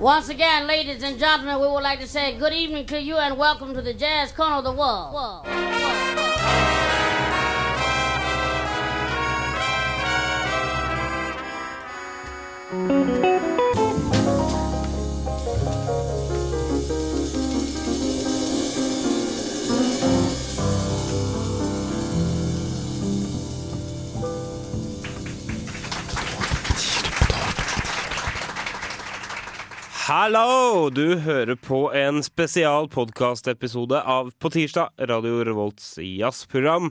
Once again, ladies and gentlemen, we would like to say good evening to you and welcome to the Jazz Corner of the World. Hallo! Du hører på en spesial podkastepisode av På tirsdag, Radio Revolts jazzprogram.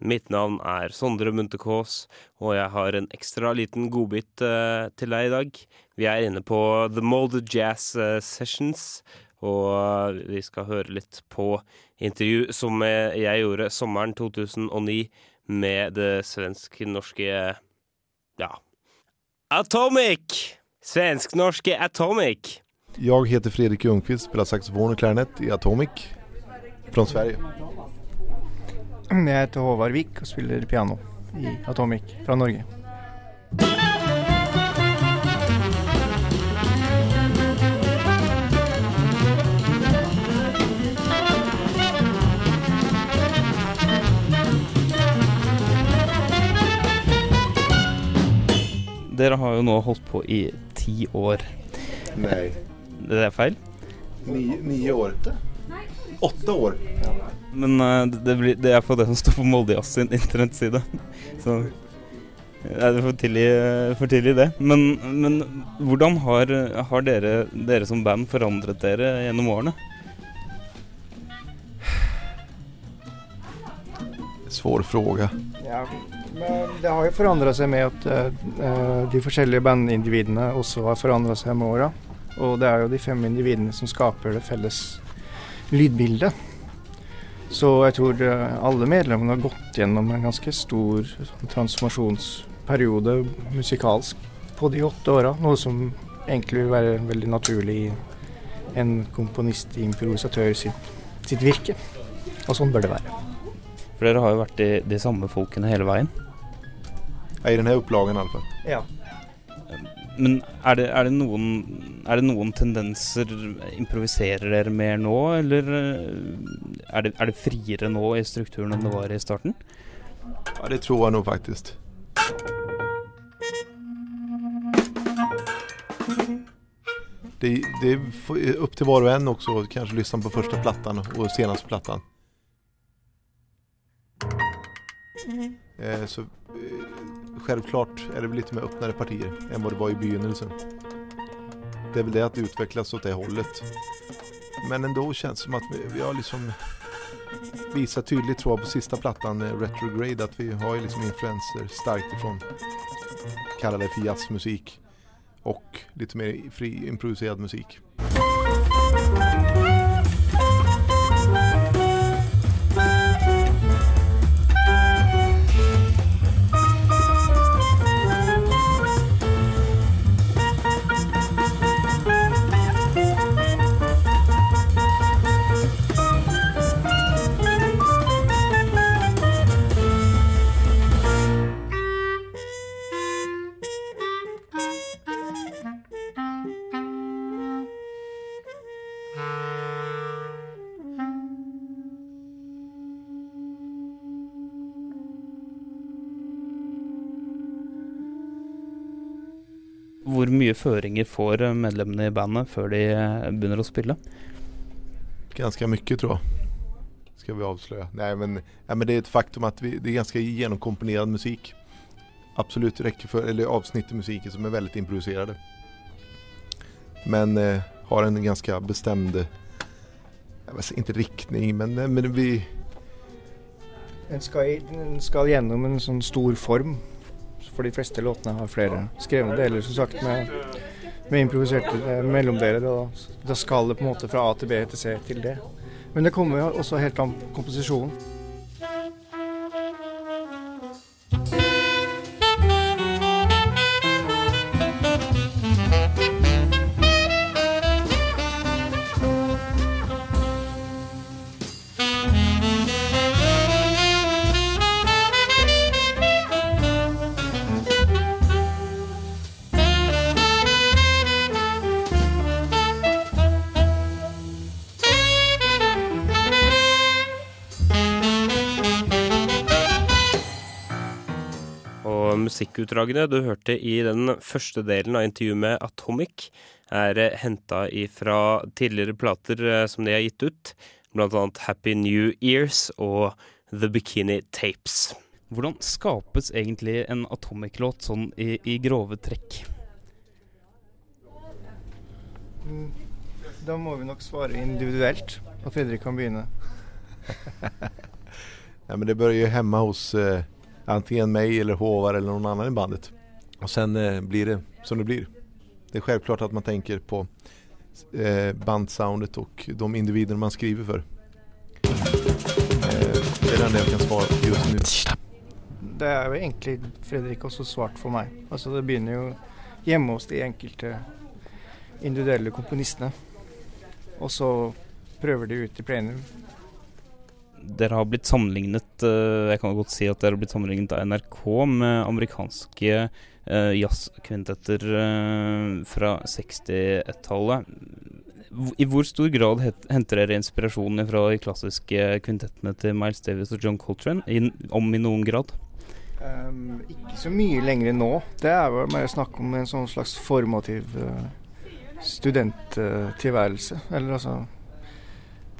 Mitt navn er Sondre Munterkaas, og jeg har en ekstra liten godbit uh, til deg i dag. Vi er inne på The Molded Jazz eh, Sessions, og vi skal høre litt på intervju som jeg gjorde sommeren 2009 med det svensk-norske ja, Atomic! Svensk-norske Atomic. Jag heter Fredrik Ljungqvist, spelar saxofon och klarinett i Atomic från Sverige. Jeg heter Håvard Vik og spiller piano i Atomic fra Norge. Dere har jo nå holdt på i ti år. Nei. Det er feil? Ni, nio år. Åtte år. Men uh, det, blir, det er for det som står på Molde Jazz sin internettside. Så Det er det for tidlig, for tidlig det. Men, men hvordan har, har dere, dere som band forandret dere gjennom årene? Svår fråga. Ja, men det har jo forandra seg med at uh, de forskjellige bandindividene også har forandra seg med åra. Og det er jo de fem individene som skaper det felles lydbildet. Så jeg tror eh, alle medlemmene har gått gjennom en ganske stor transformasjonsperiode musikalsk på de åtte åra. Noe som egentlig vil være veldig naturlig i en komponist-improvisatør sitt, sitt virke. Og sånn bør det være. For dere har jo vært de, de samme folkene hele veien. Ja, I denne opplagen, upplagan i alle fall. Ja. Men er det, er det, noen, er det noen tendenser Improviserer dere mer nå, eller eh, er det, er det friere nå i strukturen enn det var i starten? Ja, det tror jeg nå faktisk. Det, det er opp til hver og en også, kanskje lytte på første plattan og seneste plattan. Eh, så eh, självklart är det väl lite mer öppnare partier än vad det var i begynnelsen. Det är väl det att det utvecklas åt det hållet. Men ändå känns det som att vi, vi har liksom visat tydligt tror jag på sista plattan eh, Retrograde att vi har ju liksom influenser starkt ifrån kalla det för jazzmusik och lite mer fri improviserad musik. Hvor mye føringer får medlemmene i bandet før de eh, begynner å spille? Ganske mye, tror jeg. Skal vi avsløre. Nei, men, ja, men det er et faktum at vi, det er ganske gjennomkomponert musikk. Absolutt rekker for eller avsnitt i musikken som er veldig improviserade. Men eh, har en ganske bestemt Ikke riktning men, eh, men vi, En skal, skal gjennom en sånn stor form. For de fleste låtene har flere skrevne deler, som sagt, med, med improviserte eh, mellomdeler. Da, da skal det på en måte fra A til B til C til D. Men det kommer jo også helt an på komposisjonen. Musikkutdragene du hørte i den første delen av intervjuet med Atomic, er henta fra tidligere plater eh, som de har gitt ut, annet Happy New Years og The Bikini Tapes. Hvordan skapes egentlig en Atomic-låt sånn i, i grove trekk? Mm, Da må vi nok svare individuelt, og Fredrik kan begynne. Ja, men det bør jo hemme hos eh, antingen mig eller Håvar eller någon annan i bandet. Och sen eh, blir det som det blir. Det är självklart att man tänker på eh, bandsoundet och de individer man skriver för. Eh, det är det enda jag kan svara på just nu. Det er jo egentlig Fredrik også svart for meg. Altså Det begynner jo hjemme hos de enkelte individuelle komponistene. Og så prøver de ut i plenum. Dere har blitt sammenlignet eh, Jeg kan godt si at dere har blitt sammenlignet av NRK med amerikanske uh, jazzkvintetter eh, fra 60-tallet. I hvor stor grad henter dere inspirasjon fra de klassiske kvintettene til Miles Davis og John Coltrane? Om i noen grad? Um, ikke så mye lenger nå. Det er vel mer snakk om en sånn slags formativ studenttilværelse. Eller altså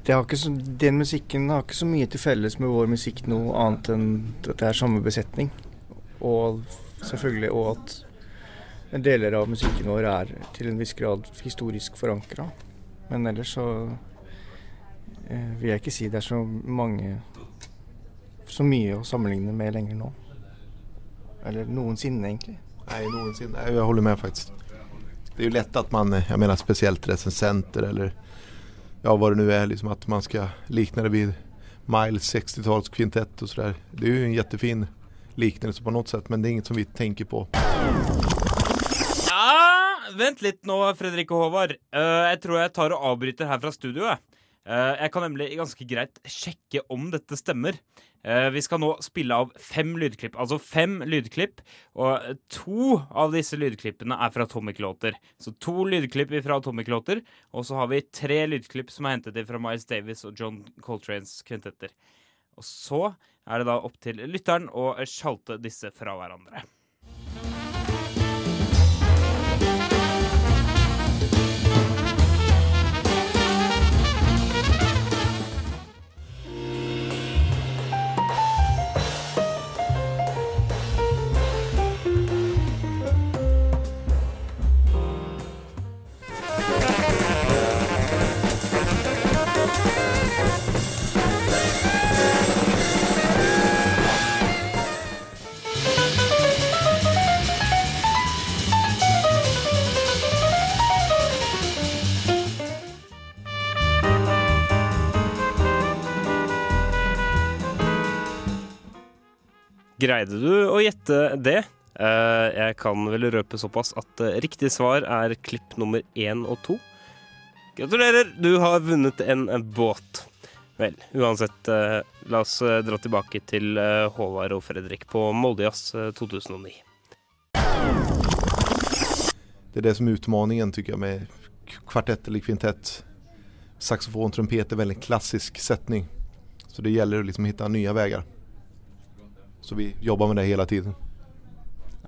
så, Den musikken har ikke så mye til felles med vår musikk noe annet enn at det er samme besetning. Og selvfølgelig og at deler av musikken vår er til en viss grad historisk forankra. Men ellers så eh, vil jeg ikke si det er så mange så mye å sammenligne med lenger nå. Eller noensinne, egentlig. Nei, noensinne. Jeg holder med faktisk. Det er jo lett at man, Jeg mener spesielt recensenter eller ja vad det nu är, liksom att man ska likna det vid Miles 60-talskvintett och sådär. Det är ju en jättefin liknelse på något sätt men det är inget som vi tänker på. Ja, vent litt nå, Fredrik og Håvard. Uh, jeg tror jeg tar og avbryter her fra studioet. Uh, jeg kan nemlig ganske greit sjekke om dette stemmer. Eh, vi skal nå spille av fem lydklipp. Altså fem lydklipp. Og to av disse lydklippene er fra Atomic-låter. Så to lydklipp fra Atomic-låter. Og så har vi tre lydklipp som er hentet fra Miles Davis og John Coltranes kvintetter. Og så er det da opp til lytteren å sjalte disse fra hverandre. Greide du å gjette det? Eh, jeg kan vel røpe såpass at eh, riktig svar er klipp nummer én og to. Gratulerer, du har vunnet en eh, båt. Vel, uansett, la oss dra tilbake til Håvard og Fredrik på Moldejazz eh, 2009. Det er det som er utmaningen tycker jeg, med kvartett eller kvintett. Saxofon, trompet er veldig klassisk setning, Så det gjelder å liksom finne nye vägar. Så vi jobbar med det hela tiden.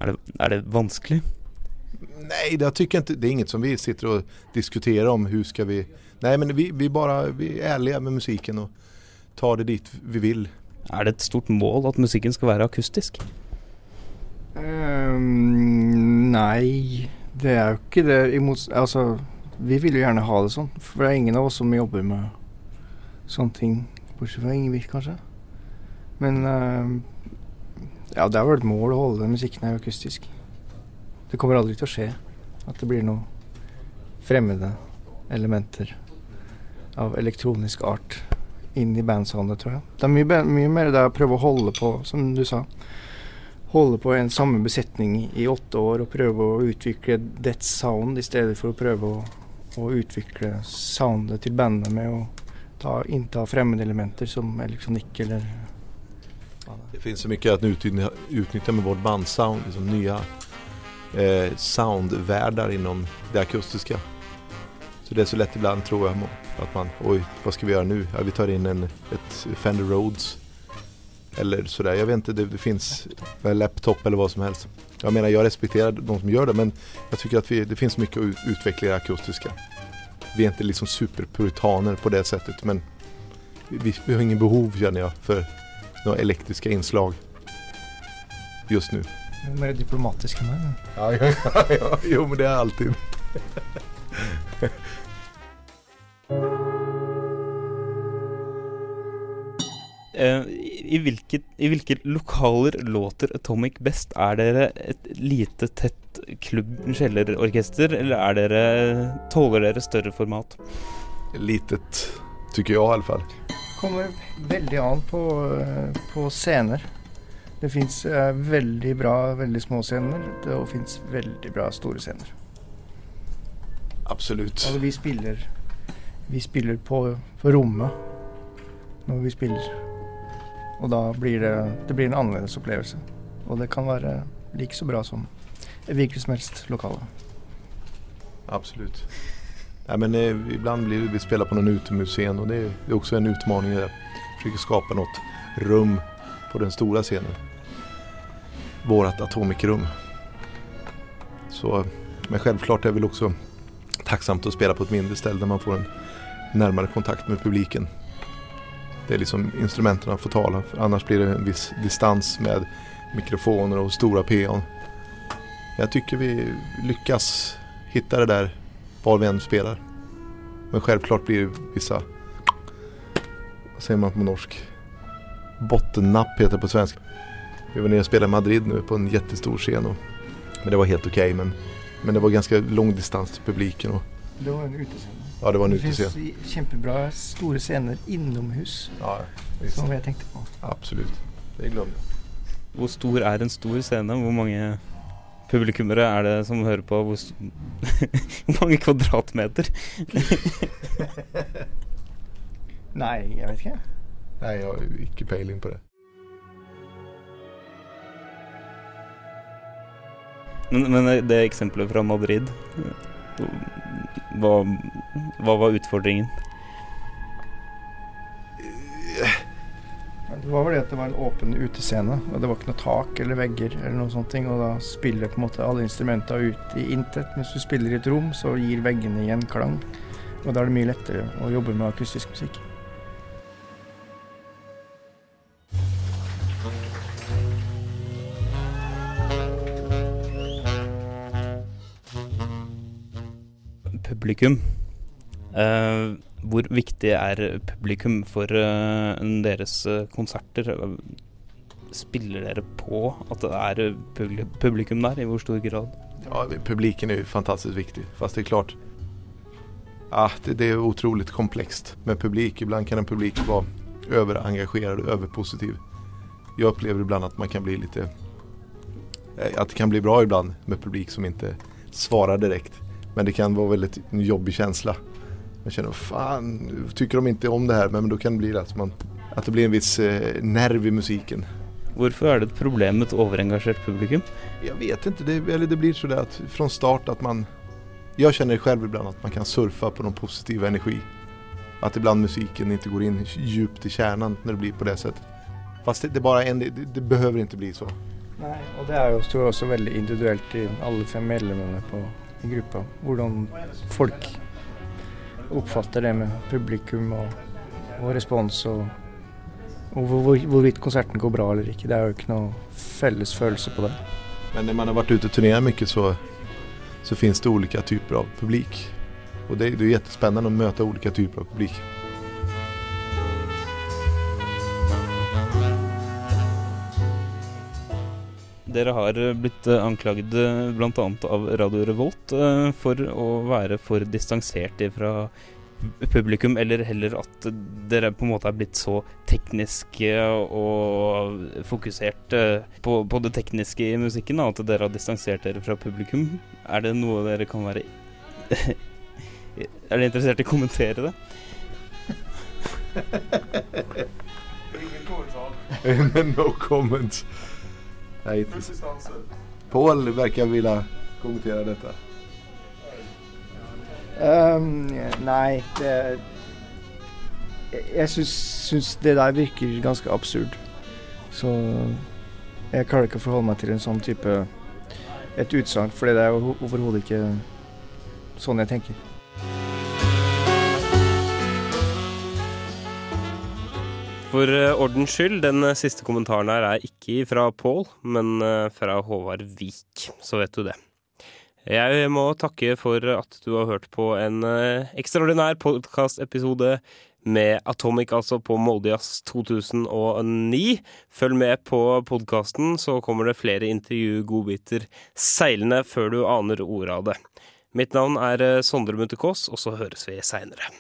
Er det, er det vanskelig? Nej, det, jag tycker inte, det är inget som vi sitter och diskuterar om hur ska vi... Nej men vi, vi bara vi är ärliga med musiken och tar det dit vi vill. Er det et stort mål at musikken skal være akustisk? Um, nei, det er jo ikke det. Imot, altså, vi vil jo gjerne ha det sånn. For det er ingen av oss som jobber med sånne ting. Bortsett fra Ingvild, kanskje. Men ehm, ja, det er vel et mål å holde den musikken her akustisk. Det kommer aldri til å skje at det blir noe fremmede elementer av elektronisk art inn i bandsoundet, tror jeg. Det er mye, mye mer det å prøve å holde på, som du sa holde på en samme besetning i, åtte år og prøve å utvikle that sound i stedet for å prøve å, å utvikle soundet til bandet med å ta, innta fremmede elementer som elektronikk eller Det finns så mycket att utnyttja, med vårt bandsound, liksom nya eh, soundvärldar inom det akustiska. Så det är så lätt ibland tror jag att man, oj vad ska vi göra nu? Ja, vi tar in en, ett Fender Rhodes Eller sådär. Jag vet inte, det, det finns laptop eller vad som helst. Jag menar, jag respekterar de som gör det men jag tycker att vi, det finns mycket att ut- utveckla i det akustiska. Vi är inte liksom superpuritaner på det sättet men vi, vi har ingen behov känner jag för några elektriska inslag just nu. Mer diplomatisk enn meg. Ja, ja, ja, ja. jo men det är alltid. Eh, I hvilke, I hvilke lokaler låter Atomic best? Er dere et lite, tett klubb-kjellerorkester, eller er dere, tåler dere større format? Litet, syns jeg i alla fall. Kommer veldig an på, på scener. Det fins eh, veldig bra, veldig små scener, det- fins veldig bra store scener. Absolutt. Altså, vi spiller Vi spiller på, på rommet når vi spiller. Og da blir det, det blir en annerledes opplevelse. Og det kan være like så bra som et hvilket som helst lokale. Absolut. Nej, men, eh, ibland blir vi spelar på någon utomhusscen och det är, också en utmaning där. Försöker skapa något rum på den stora scenen. Vårat atomikrum. Så, men självklart är det väl också tacksamt att spela på ett mindre ställe där man får en närmare kontakt med publiken. Det är liksom instrumenten får tala, annars blir det en viss distans med mikrofoner och stora PA. Jag tycker vi lyckas hitta det där var vi än spelar. Men självklart blir det vissa, vad säger man på norsk? Bottennapp heter det på svenska. Vi var nere och spelade i Madrid nu på en jättestor scen. Och, men det var helt okej. men, men det var ganska lång distans till publiken. Och, Det var en utescen. ja, det var en Det finns kjempebra store scener innomhus Ja, visst. som jeg tenkte på. Absolut. Det glömde jag. Hvor stor er en stor scen? Hvor mange publikummere er det som hører på? Hvor, mange kvadratmeter? Nei, jeg vet ikke. Nei, jeg har ikke peiling på det. Men, men det eksempelet fra Madrid, hva, hva var utfordringen? Det var vel det at det var en åpen utescene, og det var ikke noe tak eller vegger eller noen sånne ting, Og da spiller på en måte alle instrumentene ut i intet. Mens du spiller i et rom, så gir veggene igjen klang. Og da er det mye lettere å jobbe med akustisk musikk. Publikum. Eh, hvor viktig er publikum for eh, deres eh, konserter? Spiller dere på at det er publikum der? I hvor stor grad? Ja, publiken er jo fantastisk viktig. Fast det er klart, ah, det, det er utrolig komplekst med publik. Ibland kan en publik være overengasjert og overpositiv. Jeg opplever iblant at man kan bli litt At det kan bli bra iblant med publik som ikke svarer direkte. Men det kan være veldig en jobbig känsla. Man känner, fan, tycker de inte om det här? Men då kan det bli att, man, att det blir en viss eh, nerv i musiken. Hvorfor er det et problem med et overengasjert publikum? Jag vet inte, det, eller det blir sådär att från start att man Jag känner själv ibland att man kan surfa på någon positiv energi. Att ibland musiken inte går in djupt i kärnan när det blir på det sättet. Fast det, det bare bara en, det, det behöver inte bli så. Nei, og det er jo tror jeg også veldig individuelt i alle fem medlemmene på, i gruppa. Hvordan folk oppfatter det med publikum og, og respons, og, og hvor, hvor, hvorvidt konserten går bra eller ikke. Det er jo ikke noe felles følelse på det. Men når man har vært ute og turnert mye, så, så finnes det olika typer av publik. Og det, det er kjempespennende å møte olika typer av publik. Dere har eh, blitt anklagd anklaget bl.a. av Radio Revolt eh, for å være for distansert fra publikum, eller heller at dere på en måte er blitt så tekniske og fokusert eh, på, på det tekniske i musikken, at dere har distansert dere fra publikum. Er det noe dere kan være Er dere interessert i å kommentere det? no comments. Nej, inte. Paul verkar vilja kommentera detta. Um, nei, det Jeg, syns, syns det der virker ganske absurd. Så jeg klarer ikke å forholde meg til en sånn type et utsagn, for det er overhodet ikke sånn jeg tenker. For eh, ordens skyld, den eh, siste kommentaren her er ikke fra Pål, men eh, fra Håvard Vik. Så vet du det. Jeg må takke for at du har hørt på en ekstraordinær podkastepisode med Atomic, altså på Moldejazz 2009. Følg med på podkasten, så kommer det flere intervju-godbiter seilende før du aner ordet av det. Mitt navn er Sondre Munthe Kaas, og så høres vi seinere.